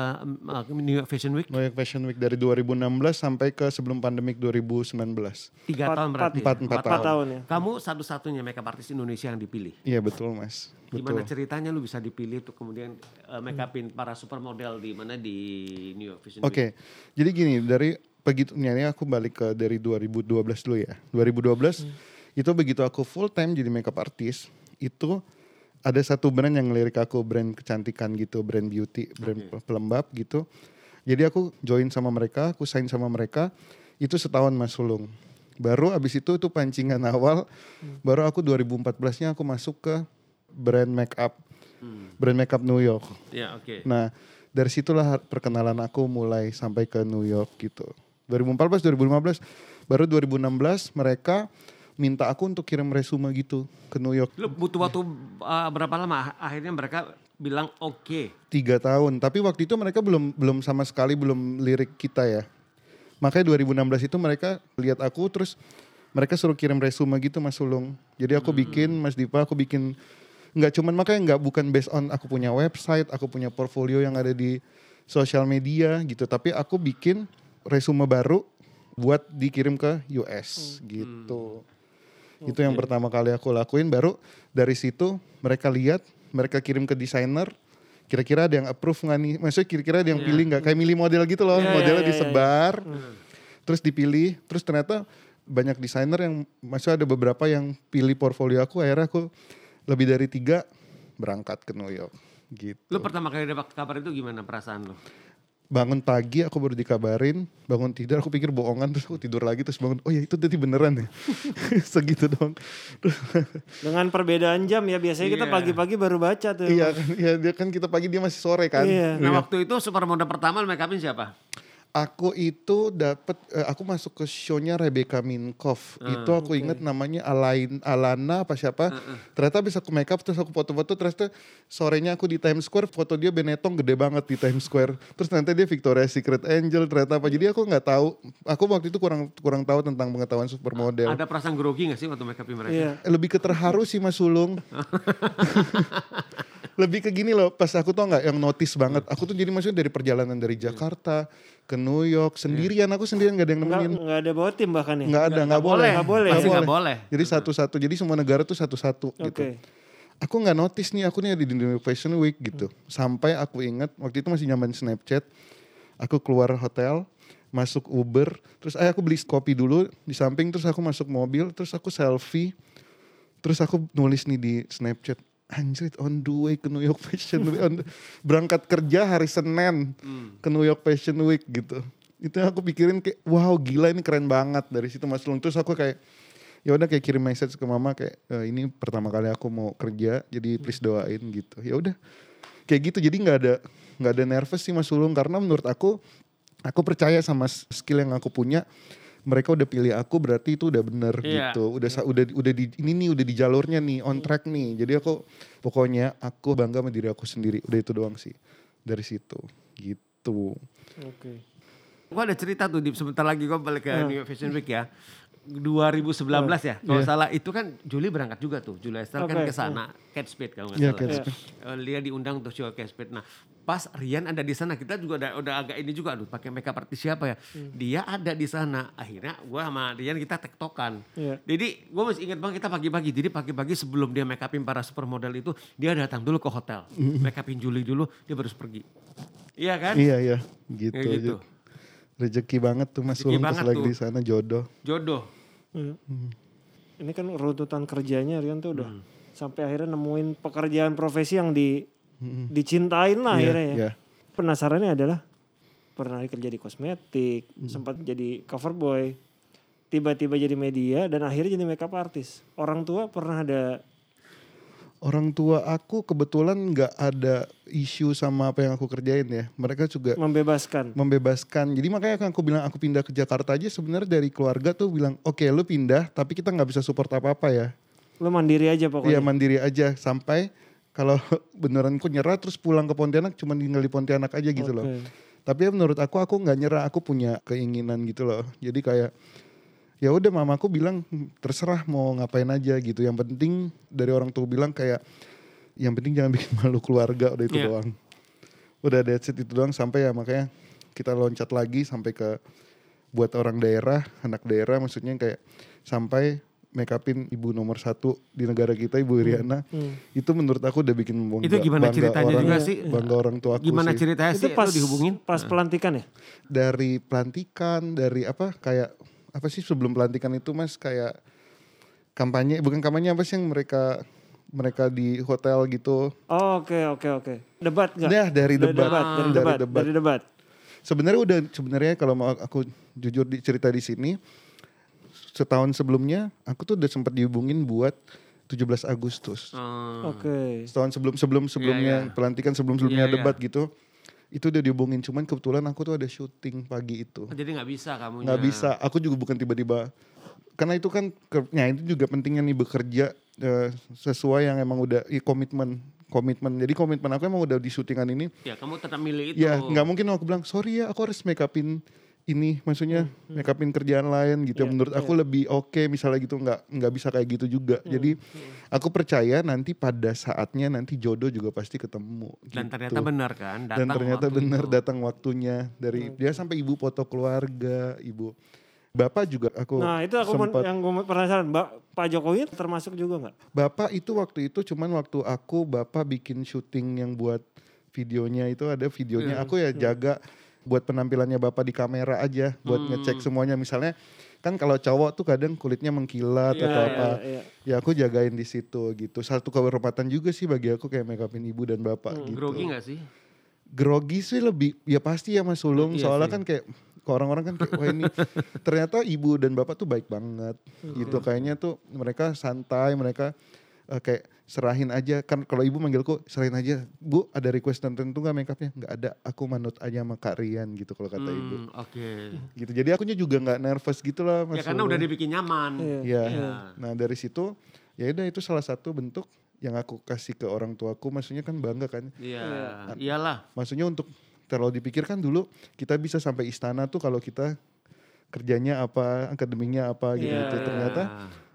uh, ke New York Fashion Week? New York Fashion Week dari 2016 sampai ke sebelum pandemik 2019. Tiga Empat- tahun berarti. empat- empat Empat tahun ya. Kamu satu-satunya makeup artist Indonesia yang dipilih. Iya betul mas. Gimana Betul. ceritanya lu bisa dipilih untuk kemudian uh, make upin para supermodel di mana di New York Fashion Oke, Week? jadi gini dari begitu ini aku balik ke dari 2012 dulu ya. 2012 itu begitu aku full time jadi makeup artist itu ada satu brand yang ngelirik aku brand kecantikan gitu, brand beauty, brand pelembab gitu. Jadi aku join sama mereka, aku sign sama mereka. Itu setahun Mas Sulung. Baru abis itu itu pancingan awal. Baru aku 2014-nya aku masuk ke brand makeup, brand makeup New York. Ya oke. Nah, dari situlah perkenalan aku mulai sampai ke New York gitu. 2014, 2015, baru 2016 mereka minta aku untuk kirim resume gitu ke New York. Lu butuh waktu uh, berapa lama? Akhirnya mereka bilang oke. Tiga tahun, tapi waktu itu mereka belum belum sama sekali belum lirik kita ya. Makanya 2016 itu mereka lihat aku terus mereka suruh kirim resume gitu Mas Sulung. Jadi aku bikin Mas Dipa, aku bikin nggak cuman makanya nggak bukan based on aku punya website, aku punya portfolio yang ada di sosial media gitu, tapi aku bikin resume baru buat dikirim ke US gitu. Itu yang pertama kali aku lakuin baru dari situ mereka lihat, mereka kirim ke desainer kira-kira ada yang approve nggak nih? Maksudnya kira-kira ada yang pilih nggak? Kayak milih model gitu loh, Iya, iya, modelnya iya, iya. disebar, terus dipilih, terus ternyata banyak desainer yang, maksudnya ada beberapa yang pilih portfolio aku, akhirnya aku lebih dari tiga berangkat ke New York, gitu. Lu pertama kali dapat kabar itu gimana perasaan lu? Bangun pagi aku baru dikabarin, bangun tidur aku pikir bohongan, terus aku tidur lagi terus bangun, oh ya itu tadi beneran ya, segitu dong. Dengan perbedaan jam ya biasanya kita Iya. pagi-pagi baru baca tuh. iya kan, ya dia kan kita pagi dia masih sore kan. Iya. Nah waktu itu supermodel pertama lu make upin siapa? Aku itu dapat eh, aku masuk ke show-nya Rebecca Minkoff. Ah, itu aku inget namanya Alain Alana apa siapa. Ternyata bisa aku make up terus aku foto-foto terus tuh sorenya aku di Times Square foto dia Benetton gede banget di Times Square. Terus nanti dia Victoria's Secret Angel ternyata apa. Jadi aku nggak tahu. Aku waktu itu kurang kurang tahu tentang pengetahuan supermodel. Ada perasaan grogi gak sih waktu make upin mereka? Iya. Lebih ke terharu sih Mas Sulung. Lebih ke gini loh, pas aku tau nggak yang notice banget. Aku tuh jadi maksudnya dari perjalanan dari Jakarta ke New York sendirian. Aku sendirian gak ada yang Nggak, nemenin. nggak ada bawa tim bahkan ya? Nggak ada, nggak boleh. boleh. Nggak boleh. Masih nggak boleh. Jadi satu-satu. Jadi semua negara tuh satu-satu Oke. gitu. Aku nggak notice nih, aku nih ada di New York Fashion Week gitu. Sampai aku ingat waktu itu masih nyaman Snapchat. Aku keluar hotel, masuk Uber, terus ayah aku beli kopi dulu di samping, terus aku masuk mobil, terus aku selfie, terus aku nulis nih di Snapchat, anjir on the way ke New York Fashion Week, On the- berangkat kerja hari Senin ke New York Fashion Week gitu. Itu yang aku pikirin kayak, wow gila ini keren banget dari situ Mas Lung. Terus aku kayak, ya udah kayak kirim message ke mama kayak "Eh, ini pertama kali aku mau kerja jadi please doain gitu. Ya udah. Kayak gitu jadi nggak ada nggak ada nervous sih Mas Sulung karena menurut aku aku percaya sama skill yang aku punya mereka udah pilih aku berarti itu udah bener Iya. gitu udah sa- udah udah di ini nih udah di jalurnya nih on track nih jadi aku pokoknya aku bangga sama diri aku sendiri udah itu doang sih dari situ gitu Oke. Gue ada cerita tuh di sebentar lagi gue balik ke Hmm. New York Fashion Week ya. 2019 ya, kalau salah itu kan Juli berangkat juga tuh, Juli Estelle kan Oke, ke sana, Kate Spade kalau nggak Iya, salah. Spade. Eh, Dia diundang untuk show Kate Spade. Nah, pas Rian ada di sana, kita juga udah, udah agak ini juga, aduh pakai makeup artis siapa ya? Dia ada di sana. Akhirnya gue sama Rian kita tektokan. Iya. Jadi gue masih ingat banget kita pagi-pagi. Jadi pagi-pagi sebelum dia make upin para supermodel itu, dia datang dulu ke hotel, make upin Juli dulu, dia baru pergi. Iya kan? iya iya gitu, Kayak gitu. rezeki banget tuh Mas Rezeki pas banget lagi di sana jodoh Jodoh. Hmm. Ini kan runtutan kerjanya Rian tuh udah Hmm. sampai akhirnya nemuin pekerjaan profesi yang di dicintain lah Iya, akhirnya ya. iya. Penasarannya adalah pernah kerja di kosmetik, Hmm. sempat jadi cover boy, tiba-tiba jadi media dan akhirnya jadi makeup artist. Orang tua pernah ada Orang tua aku kebetulan nggak ada isu sama apa yang aku kerjain ya. Mereka juga membebaskan. membebaskan. Jadi makanya kan aku bilang aku pindah ke Jakarta aja sebenarnya dari keluarga tuh bilang oke lu pindah tapi kita nggak bisa support apa-apa ya. Lo mandiri aja Iya pokoknya. mandiri aja sampai kalau beneran aku nyerah terus pulang ke Pontianak cuma tinggal di Pontianak aja gitu loh. Oke. Tapi ya menurut aku aku nggak nyerah, aku punya keinginan gitu loh. Jadi kayak ya udah mamaku bilang "Hmm, terserah mau ngapain aja gitu. Yang penting dari orang tua bilang kayak yang penting jangan bikin malu keluarga udah itu Iya. doang. Udah that's it itu doang sampai ya makanya kita loncat lagi sampai ke buat orang daerah, anak daerah maksudnya kayak sampai make upin ibu nomor satu di negara kita ibu Iriana Hmm. itu menurut aku udah bikin bangga, Itu gimana bangga ceritanya orang, juga sih? bangga orang tua aku Gimana sih ceritanya Itu sih pas dihubungin? pas pelantikan ya? dari pelantikan dari apa kayak apa sih sebelum pelantikan itu mas kayak kampanye bukan kampanye apa sih yang mereka mereka di hotel gitu Oh, Oke oke oke. Debat nggak? Dah, dari debat. Dari Dari debat. debat. Dari debat. sebenarnya udah sebenarnya kalau mau aku jujur di, cerita di sini setahun sebelumnya aku tuh udah sempat dihubungin buat 17 Agustus Hmm. Oke. setahun sebelum sebelum sebelumnya iya. pelantikan sebelum sebelumnya Iya, iya. debat gitu itu udah dihubungin cuman kebetulan aku tuh ada syuting pagi itu Oh, Jadi nggak bisa kamu. nggak bisa aku juga bukan tiba-tiba karena itu kan ya itu juga pentingnya nih bekerja eh, sesuai yang emang udah i, komitmen komitmen jadi komitmen aku emang udah di syutingan ini Ya kamu tetap milih itu. ya nggak mungkin aku bilang sorry ya aku harus make upin ini maksudnya make upin kerjaan lain gitu Iya, menurut aku lebih oke misalnya gitu nggak nggak bisa kayak gitu juga jadi aku percaya nanti pada saatnya nanti jodoh juga pasti ketemu Dan gitu. ternyata benar kan. dan datang ternyata waktu benar datang waktunya dari dia sampai ibu foto keluarga ibu bapak juga aku Nah itu aku sempat yang gue penasaran. Mbak Pak Jokowi termasuk juga nggak? bapak itu waktu itu cuman waktu aku bapak bikin syuting yang buat videonya itu ada videonya Iya. aku ya jaga buat penampilannya bapak di kamera aja buat Hmm. ngecek semuanya misalnya kan kalau cowok tuh kadang kulitnya mengkilat Iya, atau iya, apa iya. ya aku jagain di situ gitu satu kehormatan juga sih bagi aku kayak make upin ibu dan bapak Hmm, gitu Grogi nggak sih? grogi sih lebih ya pasti ya Mas Sulung Iya soalnya sih. kan kayak ke orang-orang kan kayak wah ini ternyata ibu dan bapak tuh baik banget gitu kayaknya tuh mereka santai mereka eh, kayak serahin aja kan kalau ibu manggilku serahin aja bu ada request tertentu nggak makeupnya nggak ada aku manut aja sama Kak Rian gitu kalau kata ibu Hmm, Oke. gitu jadi akunya juga nggak nervous gitu lah Ya karena udah dibikin nyaman. Iya. ya Iya. nah dari situ ya udah itu salah satu bentuk yang aku kasih ke orang tuaku maksudnya kan bangga kan Iya. Iyalah. maksudnya untuk terlalu dipikirkan dulu kita bisa sampai istana tuh kalau kita kerjanya apa akademinya apa gitu, Iya. ternyata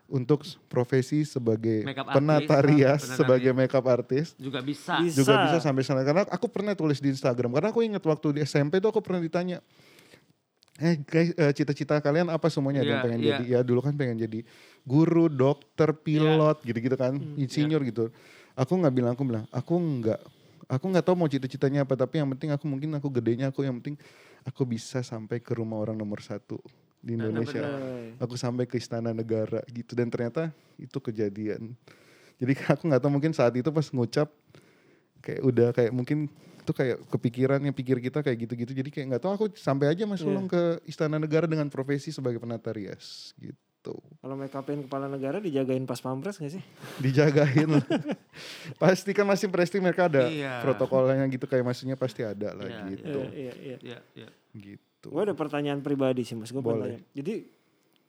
untuk profesi sebagai Makeup penata artist, rias penata sebagai makeup artist. Juga bisa. Bisa. juga bisa sampai sana karena aku pernah tulis di Instagram. Karena aku ingat waktu di SMP tuh aku pernah ditanya eh guys eh, cita-cita kalian apa semuanya? Ada yang Iya, pengen iya. jadi ya dulu kan pengen jadi guru dokter pilot gitu-gitu kan Hmm, insinyur iya. gitu. Aku nggak bilang aku bilang aku nggak aku nggak tahu mau cita-citanya apa tapi yang penting aku mungkin aku gedenya aku yang penting aku bisa sampai ke rumah orang nomor satu di Indonesia Bener. aku sampai ke istana negara gitu dan ternyata itu kejadian jadi aku nggak tahu mungkin saat itu pas ngucap kayak udah kayak mungkin itu kayak kepikiran yang pikir kita kayak gitu-gitu jadi kayak nggak tahu aku sampai aja mas. Ulung ke istana negara dengan profesi sebagai penata rias gitu Kalau make upin kepala negara dijagain pas pampres gak sih? dijagain lah. pasti kan masih presti mereka ada Iya. protokolnya gitu kayak maksudnya pasti ada lah Iya, gitu Iya, iya, iya. Iya, iya. gitu Gue ada pertanyaan pribadi sih mas, gue Boleh. tanya. Jadi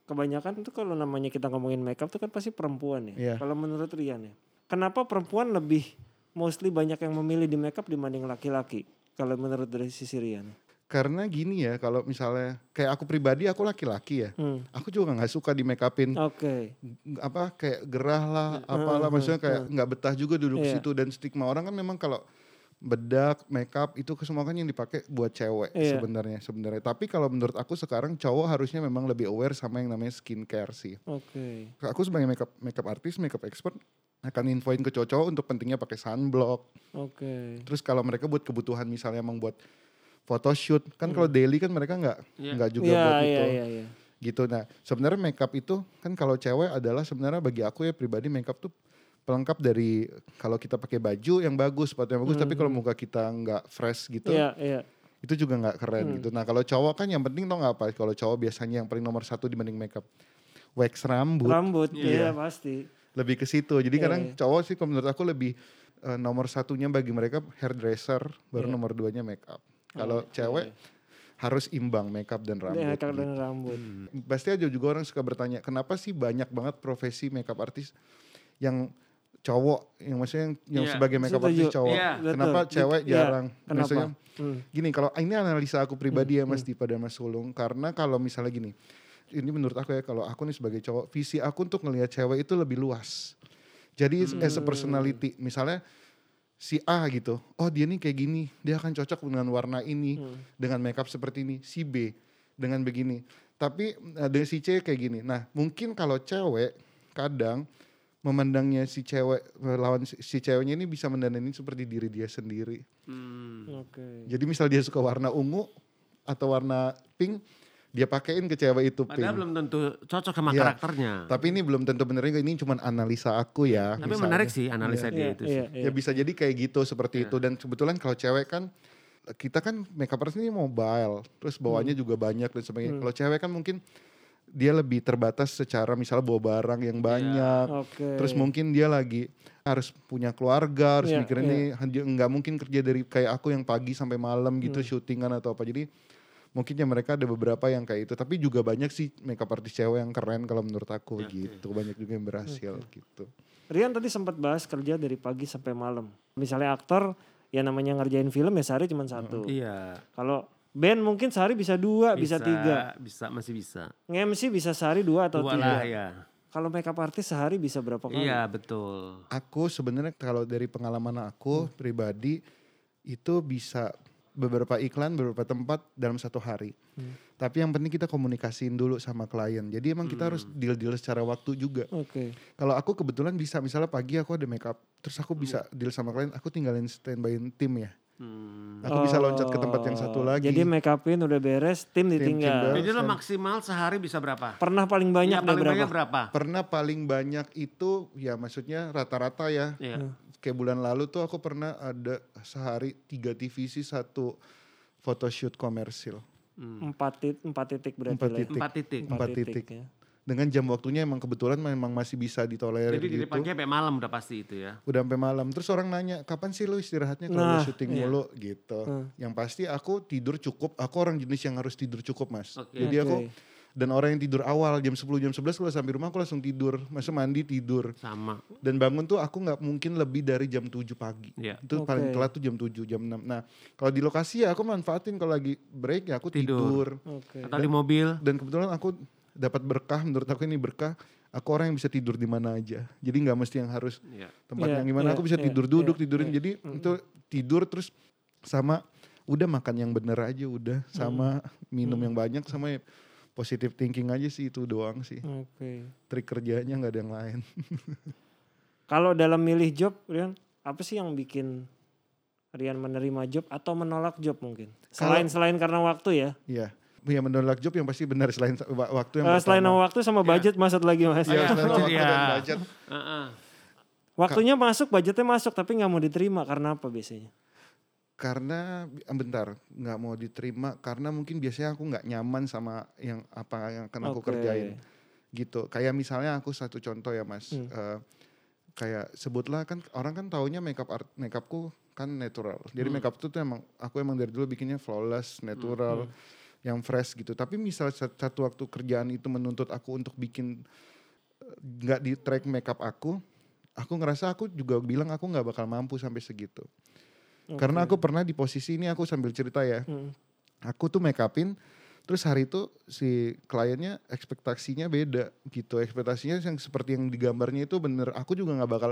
kebanyakan tuh kalau namanya kita ngomongin makeup tuh kan pasti perempuan ya. Iya. Kalau menurut Rian ya, kenapa perempuan lebih mostly banyak yang memilih di makeup dibanding laki-laki? Kalau menurut dari sisi Rian. karena gini ya kalau misalnya kayak aku pribadi aku laki-laki ya Hmm. aku juga nggak suka di make upin Oke. apa kayak gerah lah apalah maksudnya kayak nggak betah juga duduk di Iya. situ dan stigma orang kan memang kalau bedak makeup itu semua kan yang dipakai buat cewek Iya. sebenarnya sebenarnya tapi kalau menurut aku sekarang cowok harusnya memang lebih aware sama yang namanya skincare sih Oke. aku sebagai makeup makeup artist makeup expert akan infoin ke cowok untuk pentingnya pakai sunblock Oke. terus kalau mereka buat kebutuhan misalnya emang buat photoshoot kan kalau daily kan mereka nggak Iya. nggak juga Iya, buat iya, itu iya, iya. gitu nah sebenarnya makeup itu kan kalau cewek adalah sebenarnya bagi aku ya pribadi makeup tuh pelengkap dari kalau kita pakai baju yang bagus sepatu yang bagus tapi kalau muka kita nggak fresh gitu Iya, iya. itu juga nggak keren gitu nah kalau cowok kan yang penting tau nggak apa kalau cowok biasanya yang paling nomor satu dibanding makeup wax rambut Rambut, iya Iya. pasti. lebih ke situ jadi Iya, kadang iya. cowok sih kalau menurut aku lebih eh, nomor satunya bagi mereka hairdresser baru Iya. nomor duanya makeup kalau cewek harus imbang makeup dan rambut Iya, makeup gitu. dan rambut. Pasti aja juga orang suka bertanya, kenapa sih banyak banget profesi makeup artist yang cowok, yang maksudnya yang, yang Iya, sebagai makeup setuju. artist cowok. Iya, Kenapa betul. cewek Iya, jarang? kenapa? Maksudnya Hmm. gini, kalau ini analisa aku pribadi ya Mas Dipa dan Mas Sulung, karena kalau misalnya gini, ini menurut aku ya kalau aku nih sebagai cowok, visi aku untuk ngelihat cewek itu lebih luas. Jadi as a personality, misalnya si A gitu, oh dia nih kayak gini, dia akan cocok dengan warna ini, dengan makeup seperti ini. Si B dengan begini. Tapi ada si C kayak gini. Nah mungkin kalau cewek kadang memandangnya si cewek lawan si, si ceweknya ini bisa mendandanin seperti diri dia sendiri. Hmm. Oke. Jadi misal dia suka warna ungu atau warna pink, dia pakein ke cewek itu pink. Padahal belum tentu cocok sama Iya. karakternya. Tapi ini belum tentu bener juga, ini cuma analisa aku ya. Tapi misalnya. menarik sih analisa dia Iya, itu iya, sih. iya. Ya bisa jadi kayak gitu seperti Iya. itu dan kebetulan kalau cewek kan kita kan makeup artist ini mobile, terus bawaannya Hmm. juga banyak dan sebagainya. Kalau cewek kan mungkin dia lebih terbatas secara misalnya bawa barang yang banyak. Oke. Terus mungkin dia lagi harus punya keluarga, harus Iya, mikirin iya. nih nggak mungkin kerja dari kayak aku yang pagi sampai malam gitu Hmm. syutingan atau apa. Jadi mungkin ya mereka ada beberapa yang kayak itu, tapi juga banyak sih makeup artist cewek yang keren kalau menurut aku gitu. Banyak juga yang berhasil gitu. Rian tadi sempat bahas kerja dari pagi sampai malam. Misalnya aktor, ya namanya ngerjain film ya sehari cuma satu. Iya. Kalau band mungkin sehari bisa dua, bisa, tiga. Bisa, masih bisa. Nge-MC bisa sehari dua atau Dua tiga. lah ya. Kalau makeup artist sehari bisa berapa kali? Iya betul. Aku sebenarnya kalau dari pengalaman aku pribadi itu bisa beberapa iklan beberapa tempat dalam satu hari. Tapi yang penting kita komunikasiin dulu sama klien. Jadi emang kita harus deal-deal secara waktu juga. Oke. Kalau aku kebetulan bisa misalnya pagi aku ada makeup, terus aku bisa deal sama klien, aku tinggalin standby tim ya. Hmm. Aku bisa loncat ke tempat yang satu Oh, lagi. Jadi make upin udah beres, tim ditinggal. tinggal. Jadi lo maksimal sehari bisa berapa? Pernah paling banyak ada paling berapa? banyak berapa? Pernah paling banyak itu ya maksudnya rata-rata ya. Iya. Kayak bulan lalu tuh aku pernah ada sehari tiga TVC satu photoshoot komersil. Empat, tit- empat titik berarti Empat ya. titik. Empat titik. Empat titik. ya. Dengan jam waktunya emang kebetulan memang masih bisa ditolerir Jadi dari gitu. pagi sampai malam udah pasti itu ya. Udah sampai malam. Terus orang nanya, kapan sih lu istirahatnya kalau lu Nah, syuting iya. mulu gitu. Hmm. Yang pasti aku tidur cukup. Aku orang jenis yang harus tidur cukup mas. Oke. Jadi aku Oke. dan orang yang tidur awal jam 10 jam 11 kalau sampai rumah aku langsung tidur. Masa mandi tidur. Sama. Dan bangun tuh aku nggak mungkin lebih dari jam 7 pagi. Iya. Itu Oke. paling telat tuh jam 7, jam 6. Nah, kalau di lokasi ya aku manfaatin kalau lagi break ya aku Tidur. tidur. Oke. Atau di mobil. Dan kebetulan aku dapat berkah, menurut aku ini berkah. Aku orang yang bisa tidur di mana aja. Jadi nggak mesti yang harus Iya. tempat Iya, yang gimana. iya, aku bisa iya, tidur duduk, iya, tidurin. iya. Jadi itu tidur terus sama udah makan yang bener aja udah. Sama minum yang banyak sama ya positive thinking aja sih itu doang sih. Oke. Trik kerjanya nggak ada yang lain. Kalau dalam milih job, Rian, apa sih yang bikin Rian menerima job atau menolak job mungkin? Selain selain karena waktu ya. Iya. Ya menolak job yang pasti benar selain wa- waktu yang Eh, selain pertama. sama waktu sama budget maksud lagi mas. Iya, selain waktu Iya. dan budget. Heeh. Waktunya masuk, budgetnya masuk, tapi nggak mau diterima karena apa biasanya? Karena bentar nggak mau diterima karena mungkin biasanya aku nggak nyaman sama yang apa yang akan aku Oke. kerjain gitu. Kayak misalnya aku satu contoh ya mas, Hmm. Eh, kayak sebutlah kan orang kan taunya makeup art makeupku kan natural. Jadi makeup itu tuh emang aku emang dari dulu bikinnya flawless, natural, yang fresh gitu. Tapi misal sat- satu waktu kerjaan itu menuntut aku untuk bikin eh, nggak di track makeup aku, aku ngerasa aku juga bilang aku nggak bakal mampu sampai segitu. Karena aku pernah di posisi ini aku sambil cerita ya. Hmm. Aku tuh make upin terus hari itu si kliennya ekspektasinya beda gitu. Ekspektasinya yang seperti yang digambarnya itu bener. Aku juga nggak bakal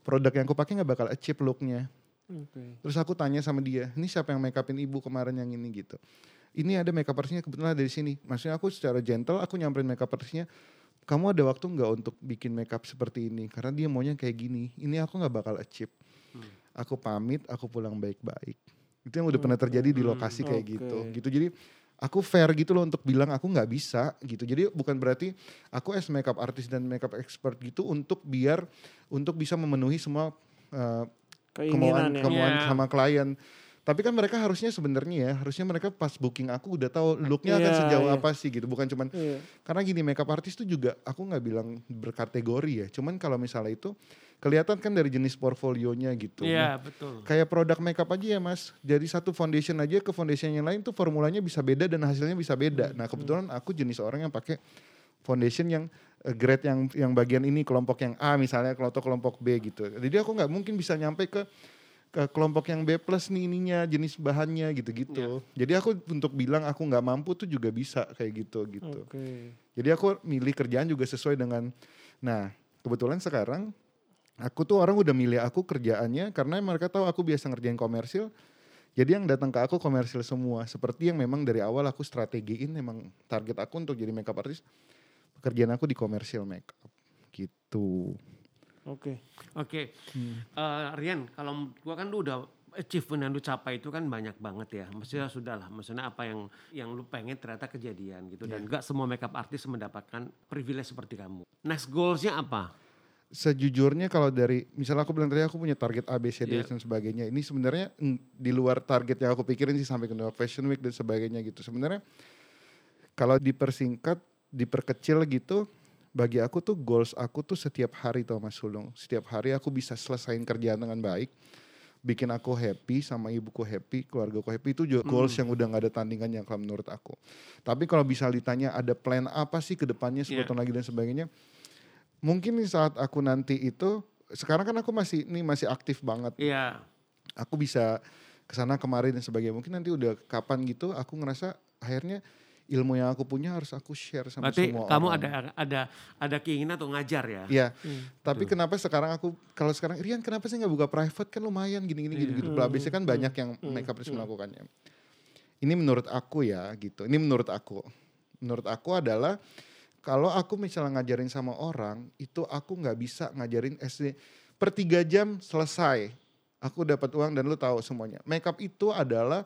produk yang aku pakai nggak bakal achieve looknya. Oke. Terus aku tanya sama dia, ini siapa yang make upin ibu kemarin yang ini gitu. Ini ada make up artistnya kebetulan ada di sini. Maksudnya aku secara gentle aku nyamperin make up artistnya. Kamu ada waktu nggak untuk bikin make up seperti ini? Karena dia maunya kayak gini. Ini aku nggak bakal achieve. Aku pamit, aku pulang baik-baik. Itu yang udah pernah terjadi di lokasi kayak Oke. gitu. Gitu jadi aku fair gitu loh untuk bilang aku nggak bisa gitu. Jadi bukan berarti aku as makeup artist dan makeup expert gitu untuk biar untuk bisa memenuhi semua uh, Keinginan kemauan ya. kemauan Iya. sama klien. Tapi kan mereka harusnya sebenarnya ya, harusnya mereka pas booking aku udah tahu looknya akan Iya, sejauh iya. apa sih gitu. Bukan cuman Iya. karena gini makeup artist tuh juga aku nggak bilang berkategori ya. Cuman kalau misalnya itu kelihatan kan dari jenis portfolionya gitu. Iya, Nah, betul. kayak produk makeup aja ya mas. Dari satu foundation aja ke foundation yang lain tuh formulanya bisa beda dan hasilnya bisa beda. Nah kebetulan aku jenis orang yang pakai foundation yang eh, grade yang yang bagian ini kelompok yang A misalnya kelompok kelompok B gitu. Jadi aku nggak mungkin bisa nyampe ke kelompok yang B plus nih ininya jenis bahannya gitu-gitu. Jadi aku untuk bilang aku nggak mampu tuh juga bisa kayak gitu gitu. Oke. Jadi aku milih kerjaan juga sesuai dengan nah kebetulan sekarang aku tuh orang udah milih aku kerjaannya karena mereka tahu aku biasa ngerjain komersil. Jadi yang datang ke aku komersil semua. Seperti yang memang dari awal aku strategiin memang target aku untuk jadi makeup artist. Pekerjaan aku di komersil makeup gitu. Oke. Oke. Hmm. Eh, Rian, kalau gua kan lu udah achievement yang lu capai itu kan banyak banget ya. Maksudnya sudah lah, maksudnya apa yang yang lu pengen ternyata kejadian gitu. Iya. Dan enggak semua makeup artist mendapatkan privilege seperti kamu. Next goalsnya apa? Sejujurnya kalau dari misalnya aku bilang tadi aku punya target A, B, C, D Iya. dan sebagainya. Ini sebenarnya di luar target yang aku pikirin sih sampai ke New York Fashion Week dan sebagainya gitu. Sebenarnya kalau dipersingkat, diperkecil gitu, bagi aku tuh goals aku tuh setiap hari tau Mas Sulung. Setiap hari aku bisa selesain kerjaan dengan baik. Bikin aku happy sama ibuku happy, keluargaku happy itu juga goals yang udah gak ada tandingannya kalau menurut aku. Tapi kalau bisa ditanya ada plan apa sih ke depannya 10 Iya. tahun lagi dan sebagainya. Mungkin saat aku nanti itu sekarang kan aku masih ini masih aktif banget. Iya. Aku bisa ke sana kemari dan sebagainya. Mungkin nanti udah kapan gitu aku ngerasa akhirnya ilmu yang aku punya harus aku share sama Berarti semua kamu orang. ada ada ada keinginan untuk ngajar ya? Iya. Tapi kenapa sekarang aku kalau sekarang Rian kenapa sih nggak buka private kan lumayan gini-gini gitu-gitu. Bla biasanya kan banyak yang makeup artist melakukannya. Ini menurut aku ya gitu. Ini menurut aku. Menurut aku adalah kalau aku misalnya ngajarin sama orang itu aku nggak bisa ngajarin SD per tiga jam selesai. Aku dapat uang dan lu tahu semuanya. Makeup itu adalah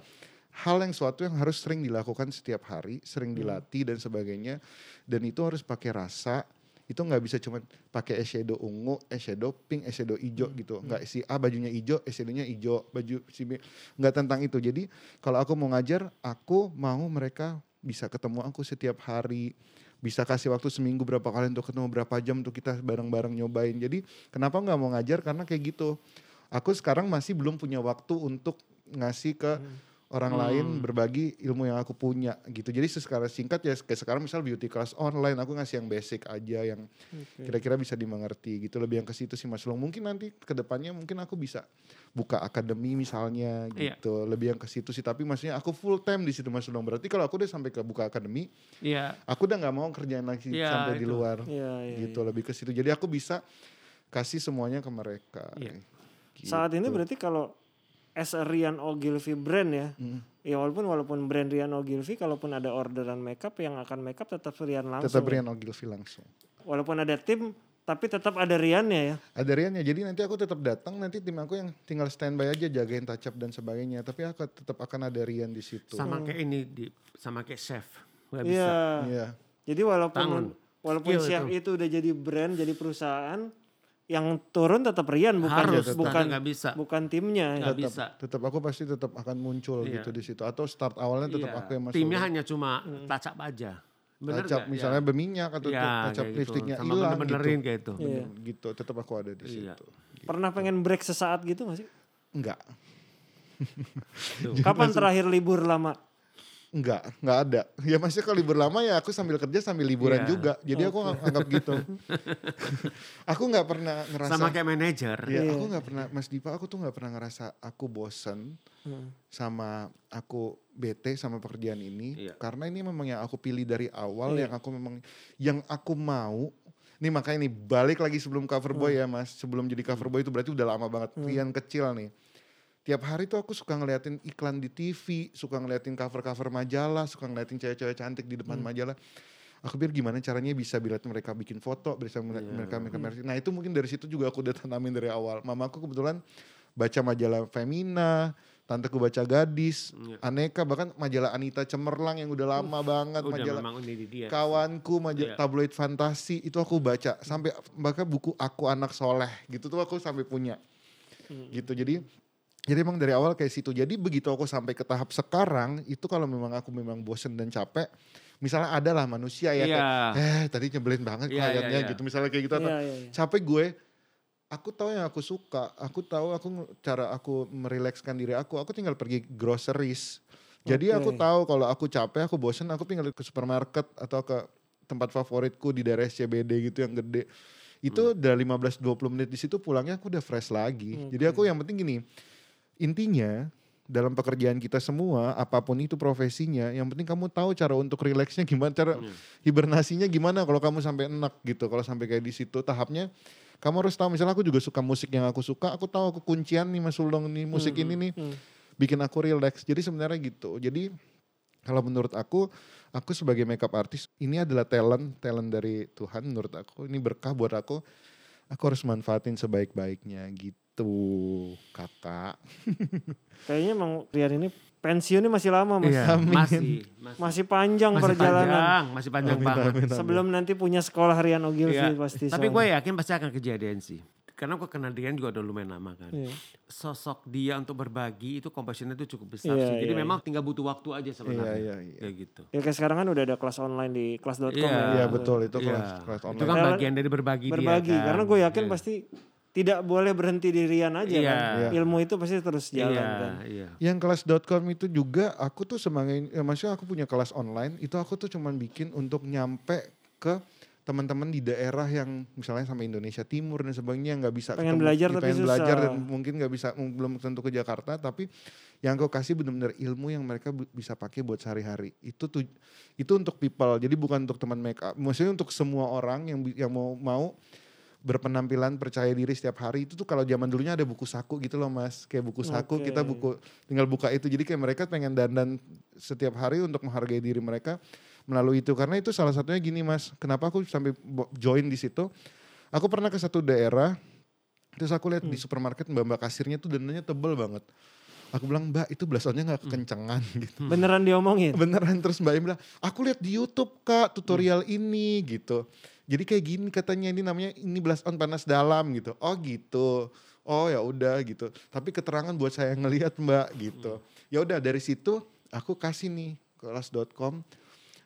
hal yang suatu yang harus sering dilakukan setiap hari, sering dilatih dan sebagainya. Dan itu harus pakai rasa. Itu nggak bisa cuma pakai eyeshadow ungu, eyeshadow pink, eyeshadow hijau gitu. Nggak si A bajunya hijau, eyeshadownya hijau, baju si B nggak tentang itu. Jadi kalau aku mau ngajar, aku mau mereka bisa ketemu aku setiap hari bisa kasih waktu seminggu berapa kali untuk ketemu berapa jam untuk kita bareng-bareng nyobain jadi kenapa nggak mau ngajar karena kayak gitu aku sekarang masih belum punya waktu untuk ngasih ke orang lain berbagi ilmu yang aku punya gitu. Jadi secara singkat ya kayak sekarang misal beauty class online aku ngasih yang basic aja yang kira-kira bisa dimengerti gitu. Lebih yang ke situ sih Mas. Long mungkin nanti ke depannya mungkin aku bisa buka akademi misalnya Iya. gitu. Lebih yang ke situ sih. Tapi maksudnya aku full time di situ Mas Long berarti kalau aku udah sampai ke buka akademi Iya. aku udah nggak mau kerjaan lagi Iya, sampai di itu. luar Iya, iya, gitu. Lebih ke situ. Jadi aku bisa kasih semuanya ke mereka. Iya. Gitu. Saat ini berarti kalau as a Rian Ogilvy brand ya, Hmm. ya walaupun walaupun brand Rian Ogilvy, kalaupun ada orderan makeup yang akan makeup tetap Rian langsung. tetap? Rian Ogilvy langsung Walaupun ada tim, tapi tetap ada Riannya ya. ada Riannya jadi nanti aku tetap datang nanti tim aku yang tinggal standby aja jagain touch up dan sebagainya tapi aku tetap akan ada Rian di situ Sama kayak ini di sama kayak chef. Bisa. Iya. Iya. Jadi walaupun Tangan. walaupun Skill chef itu. udah jadi brand, jadi perusahaan, yang turun tetap Rian bukan Harus, bukan nggak bisa. bukan timnya. ya. Nggak bisa. tetap aku pasti tetap akan muncul Iya. gitu di situ atau start awalnya tetap Iya. aku yang masuk Timnya hanya cuma touch up aja. Bener touch up nggak? misalnya berminyak atau Ya, kayak gitu. Sama hilang bener-benerin gitu kayak itu. Iya. Bener, gitu tetap aku ada di Iya. situ Pernah pengen break sesaat gitu gak sih? enggak Kapan terakhir libur lama? Enggak, enggak ada. Ya maksudnya kalau libur lama ya aku sambil kerja sambil liburan Iya. juga. Jadi aku anggap gitu. aku nggak pernah ngerasa. Sama kayak manajer. Ya, Iya. aku nggak pernah, Mas Dipa, aku tuh nggak pernah ngerasa aku bosen Hmm. sama aku bete sama pekerjaan ini. Iya. Karena ini memang yang aku pilih dari awal, Iya. yang aku memang, yang aku mau. Ini makanya nih balik lagi sebelum cover boy ya Mas. Sebelum jadi cover boy itu berarti udah lama banget. Rian kecil nih. Tiap hari tuh aku suka ngeliatin iklan di TV, suka ngeliatin cover-cover majalah, suka ngeliatin cewek-cewek cantik di depan majalah. Aku pikir gimana caranya bisa bila mereka bikin foto, bisa melihat mereka mereka mereka. Nah itu mungkin dari situ juga aku udah tanamin dari awal. Mamaku kebetulan baca majalah Femina, tanteku baca Gadis, Iya. Aneka, bahkan majalah Anita Cemerlang yang udah lama banget, Udah majalah dia. kawanku majalah Iya. tabloid fantasi itu aku baca sampai bahkan buku aku anak soleh gitu tuh aku sampai punya gitu jadi jadi emang dari awal kayak situ. Jadi begitu aku sampai ke tahap sekarang itu kalau memang aku memang bosen dan capek misalnya ada lah manusia ya Iya. kayak eh tadi nyebelin banget kliennya iya, iya. gitu. Misalnya kayak gitu atau Iya, iya, capek gue aku tahu yang aku suka. Aku tahu aku cara aku merilekskan diri aku. Aku tinggal pergi groceries. Jadi aku Oke. tahu kalau aku capek aku bosen aku tinggal ke supermarket atau ke tempat favoritku di daerah SCBD gitu yang gede. Itu Hmm. udah 15-20 menit di situ pulangnya aku udah fresh lagi. Jadi aku yang penting gini intinya dalam pekerjaan kita semua apa pun itu profesinya yang penting kamu tahu cara untuk rileksnya gimana cara hibernasinya gimana kalau kamu sampai enak gitu kalau sampai kayak di situ. Tahapnya kamu harus tahu. Misalnya aku juga suka musik yang aku suka aku tahu aku kuncian nih Mas Ulong nih musik ini nih hmm. bikin aku relax. Jadi sebenarnya gitu. Jadi kalau menurut aku aku sebagai makeup artist ini adalah talent talent dari Tuhan menurut aku. Ini berkah buat aku. Aku harus manfaatin sebaik-baiknya gitu kakak Kayaknya emang Rian ini pensiunnya masih lama mas. Iya, masih, masih, Masih panjang masih perjalanan. panjang, masih panjang Amin, banget. amin, amin. Sebelum nanti punya sekolah Rian Ogilvy Iya. pasti. Tapi gue yakin pasti akan kejadian sih. Karena gue kenal Dian juga udah lumayan lama kan. Iya. Sosok dia untuk berbagi itu compassionnya itu cukup besar Iya, sih. Jadi iya, memang tinggal butuh waktu aja sebenarnya. Iya, iya, iya. Kayak gitu. Ya kayak sekarang kan udah ada kelas online di kelas.com Iya. ya. Iya betul itu Iya. kelas kelas Itu online. kan bagian dari berbagi, Berbagi. dia kan. Karena gue yakin Iya. pasti tidak boleh berhenti di Rian aja Iya. kan. Iya. Ilmu itu pasti terus jalan Iya, kan. iya. Yang kelas.com itu juga aku tuh semangin, ya maksudnya aku punya kelas online itu aku tuh cuman bikin untuk nyampe ke teman-teman di daerah yang misalnya sampai Indonesia Timur dan sebagainya yang nggak bisa Pengen belajar ya, tapi pengen belajar susah. dan mungkin nggak bisa belum tentu ke Jakarta tapi yang aku kasih benar-benar ilmu yang mereka bu- bisa pakai buat sehari-hari itu tuh itu untuk people jadi bukan untuk teman make up maksudnya untuk semua orang yang yang mau mau berpenampilan percaya diri setiap hari itu tuh kalau zaman dulunya ada buku saku gitu loh mas. Kayak buku saku Oke. kita buku tinggal buka itu. Jadi kayak mereka pengen dandan setiap hari untuk menghargai diri mereka melalui itu. Karena itu salah satunya gini mas. Kenapa aku sampai join di situ? Aku pernah ke satu daerah terus aku lihat di supermarket mbak mbak kasirnya tuh dandannya tebel banget. Aku bilang mbak itu blasonnya nggak kekencengan gitu. Beneran diomongin. beneran terus mbak bilang aku lihat di YouTube kak tutorial ini gitu jadi kayak gini katanya ini namanya ini blush on panas dalam gitu. Oh gitu. Oh ya udah gitu. Tapi keterangan buat saya ngelihat mbak gitu. Ya udah dari situ aku kasih nih kelas.com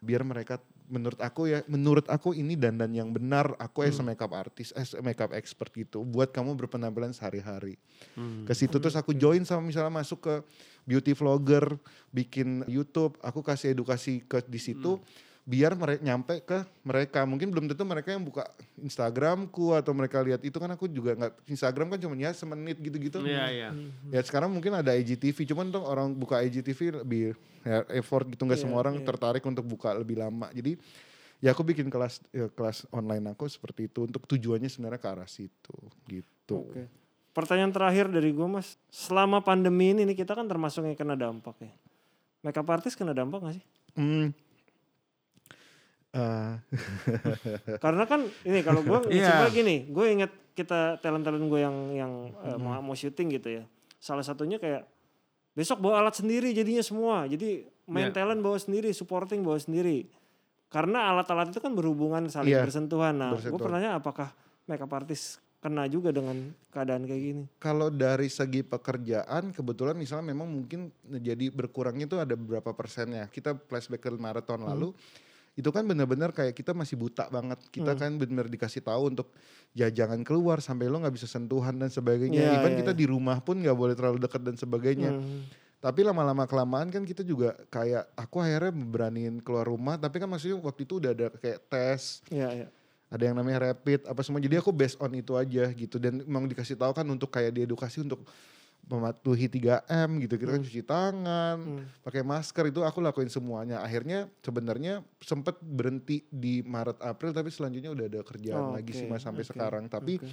biar mereka menurut aku ya menurut aku ini dandan yang benar. Aku as a makeup artist as makeup expert gitu buat kamu berpenampilan sehari-hari. Hmm. ke situ terus aku join sama misalnya masuk ke beauty vlogger bikin YouTube. Aku kasih edukasi ke di situ biar mereka nyampe ke mereka mungkin belum tentu mereka yang buka Instagramku atau mereka lihat itu kan aku juga nggak Instagram kan cuma ya semenit gitu-gitu Iya, iya. ya sekarang mungkin ada IGTV cuman tuh orang buka IGTV lebih ya, effort gitu nggak Iya, semua orang iya. tertarik untuk buka lebih lama jadi ya aku bikin kelas ya, kelas online aku seperti itu untuk tujuannya sebenarnya ke arah situ gitu Oke. Pertanyaan terakhir dari gue mas, selama pandemi ini kita kan termasuk yang kena dampak ya. Makeup artist kena dampak gak sih? Hmm. Eh, Karena kan ini kalau gue simpel gini, gue inget kita talent-talent gue yang yang eh, mau, mau syuting gitu ya. Salah satunya kayak besok bawa alat sendiri jadinya semua. Jadi main Iya. talent bawa sendiri, supporting bawa sendiri. Karena alat-alat itu kan berhubungan saling Iya, bersentuhan. Nah, gue pertanyaan apakah makeup artist kena juga dengan keadaan kayak gini? kalau dari segi pekerjaan kebetulan misalnya memang mungkin jadi berkurangnya itu ada beberapa persennya. Kita flashback ke Maret tahun lalu itu kan benar-benar kayak kita masih buta banget. Kita kan benar dikasih tahu untuk ya jangan keluar sampai lo nggak bisa sentuhan dan sebagainya. Iya, Even iya, kita iya. di rumah pun nggak boleh terlalu dekat dan sebagainya. Hmm. Tapi lama-lama kelamaan kan kita juga kayak aku akhirnya beraniin keluar rumah. Tapi kan maksudnya waktu itu udah ada kayak tes, Iya, iya. ada yang namanya rapid apa semua. Jadi aku based on itu aja gitu. Dan memang dikasih tahu kan untuk kayak diedukasi untuk mematuhi 3M gitu. Kita kan cuci tangan, Hmm. pakai masker itu aku lakuin semuanya. Akhirnya sebenarnya sempet berhenti di Maret April tapi selanjutnya udah ada kerjaan Oh, lagi sih oke, mas sampai oke, sekarang. Tapi oke.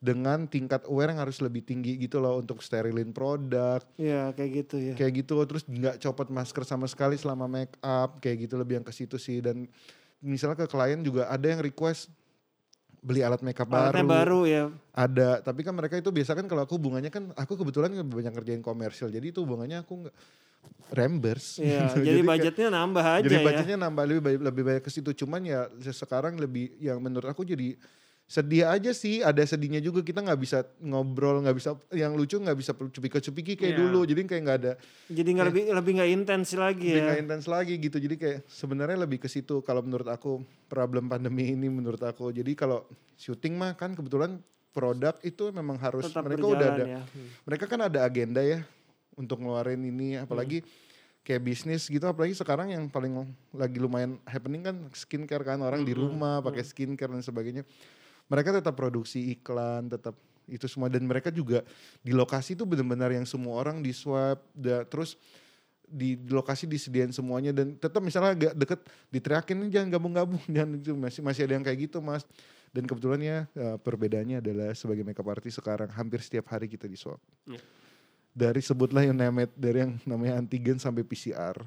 dengan tingkat aware yang harus lebih tinggi gitu loh untuk sterilin produk Iya, kayak gitu ya. kayak gitu terus nggak copot masker sama sekali selama make up kayak gitu lebih yang ke situ sih dan misalnya ke klien juga ada yang request beli alat makeup Alatnya baru, baru ya. ada tapi kan mereka itu biasa kan kalau aku hubungannya kan aku kebetulan banyak kerjain komersil jadi itu hubungannya aku nggak reimburse Iya, gitu. jadi kayak- budgetnya nambah aja jadi ya. budgetnya nambah lebih banyak, lebih banyak ke situ cuman ya sekarang lebih yang menurut aku jadi sedih aja sih ada sedihnya juga. Kita nggak bisa ngobrol nggak bisa yang lucu nggak bisa cupika-cupiki kayak Iya. dulu. Jadi kayak nggak ada Jadi nggak lebih lebih nggak intens lagi lebih ya. nggak intens lagi gitu. Jadi kayak sebenarnya lebih ke situ. Kalau menurut aku problem pandemi ini menurut aku. Jadi kalau syuting mah kan kebetulan produk itu memang harus Tetap mereka berjalan udah ada. ya. Hmm. mereka kan ada agenda ya untuk ngeluarin ini. Apalagi kayak bisnis gitu. Apalagi sekarang yang paling lagi lumayan happening kan skincare kan. Orang di rumah pakai skincare dan sebagainya mereka tetap produksi iklan tetap itu semua. Dan mereka juga di lokasi itu benar-benar yang semua orang di swab da- terus di di lokasi disediain semuanya. Dan tetap misalnya agak deket diteriakin "Ini jangan gabung-gabung. Jangan itu masih masih ada yang kayak gitu mas. Dan kebetulan ya eh, perbedaannya adalah sebagai makeup artist sekarang hampir setiap hari kita di swab Iya. dari sebutlah yang namanya dari yang namanya antigen sampai PCR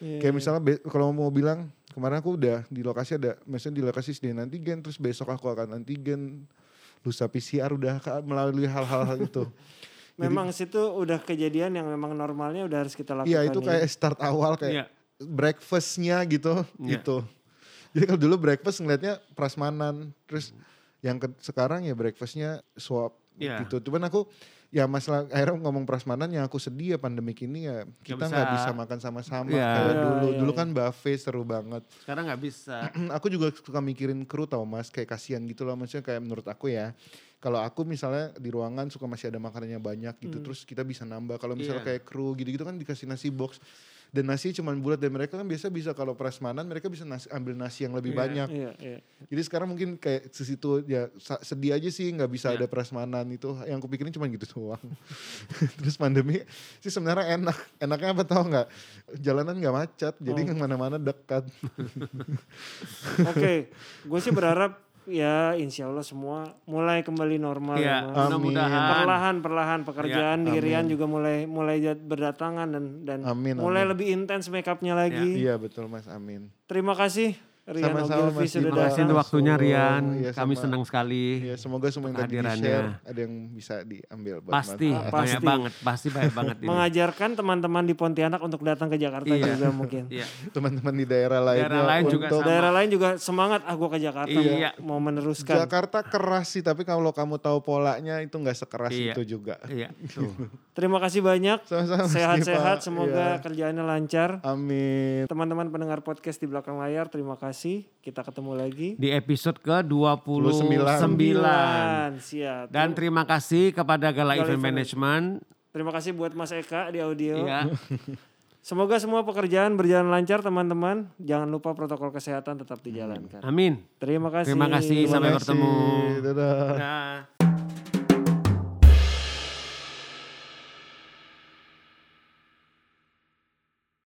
Iya, kayak iya. misalnya kalau mau bilang kemarin aku udah di lokasi ada misalnya di lokasi sediain antigen terus besok aku akan antigen lusa PCR udah melalui hal-hal itu memang situ udah kejadian yang memang normalnya udah harus kita lakukan. Iya itu ya. kayak start awal kayak Iya. breakfastnya gitu Iya. gitu. Jadi kalau dulu breakfast ngeliatnya prasmanan, terus yang ke, sekarang ya breakfastnya swap Iya. gitu. Cuman aku ya masalah akhirnya ngomong prasmanan yang aku sedih ya pandemik ini ya kita nggak bisa. bisa makan sama-sama Iya. kayak Iya, dulu. iya, dulu iya. kan buffet seru banget. Sekarang nggak bisa. aku juga suka mikirin kru tau mas kayak kasihan gitu loh maksudnya kayak menurut aku ya kalau aku misalnya di ruangan suka masih ada makanannya banyak gitu terus kita bisa nambah kalau misalnya Iya. kayak kru gitu-gitu kan dikasih nasi box dan nasi cuma bulat dan mereka kan biasa bisa kalau prasmanan mereka bisa nasi, ambil nasi yang lebih Iya. banyak Iya, iya. jadi sekarang mungkin kayak sesitu ya sedih aja sih nggak bisa Iya. ada prasmanan itu yang aku pikirin cuma gitu doang terus pandemi sih sebenarnya enak enaknya apa tau nggak jalanan nggak macet jadi Oh. ke mana-mana dekat Oke, gue sih berharap ya insya Allah semua mulai kembali normal. Ya, mudah-mudahan. Perlahan, perlahan pekerjaan Iya, di amin. Rian juga mulai mulai berdatangan dan dan Amin, mulai amin. lebih intens makeupnya lagi. iya betul mas amin Terima kasih Rian Sama-sama, Ogilvy Mas sudah. Terima kasih untuk waktunya So, Rian. iya, Kami sama. senang sekali. Ya, semoga semua yang tadi di-share ada yang bisa diambil buat Pasti. Ah, pasti. banyak banget, pasti banyak banget ini. Mengajarkan teman-teman di Pontianak untuk datang ke Jakarta Iya. juga mungkin. Iya. Teman-teman di daerah lainnya Daerah lain juga untuk sama. Daerah lain juga semangat ah gua ke Jakarta Iya. mau, mau meneruskan. Jakarta keras sih, tapi kalau kamu tahu polanya itu nggak sekeras Iya. itu juga. Iya, tuh. Terima kasih banyak. Sama-sama, Sehat-sehat, semoga Iya. kerjaannya lancar. Amin. Teman-teman pendengar podcast di belakang layar, terima kasih. Kita ketemu lagi. Di episode ke-29. Siap. Dan terima kasih kepada Gala Gala Event Event Management. Terima kasih buat Mas Eka di audio. Iya. Semoga semua pekerjaan berjalan lancar teman-teman. Jangan lupa protokol kesehatan tetap dijalankan. Amin. Terima kasih. Terima kasih. Sampai Terima bertemu. kasih. Dadah. Dadah.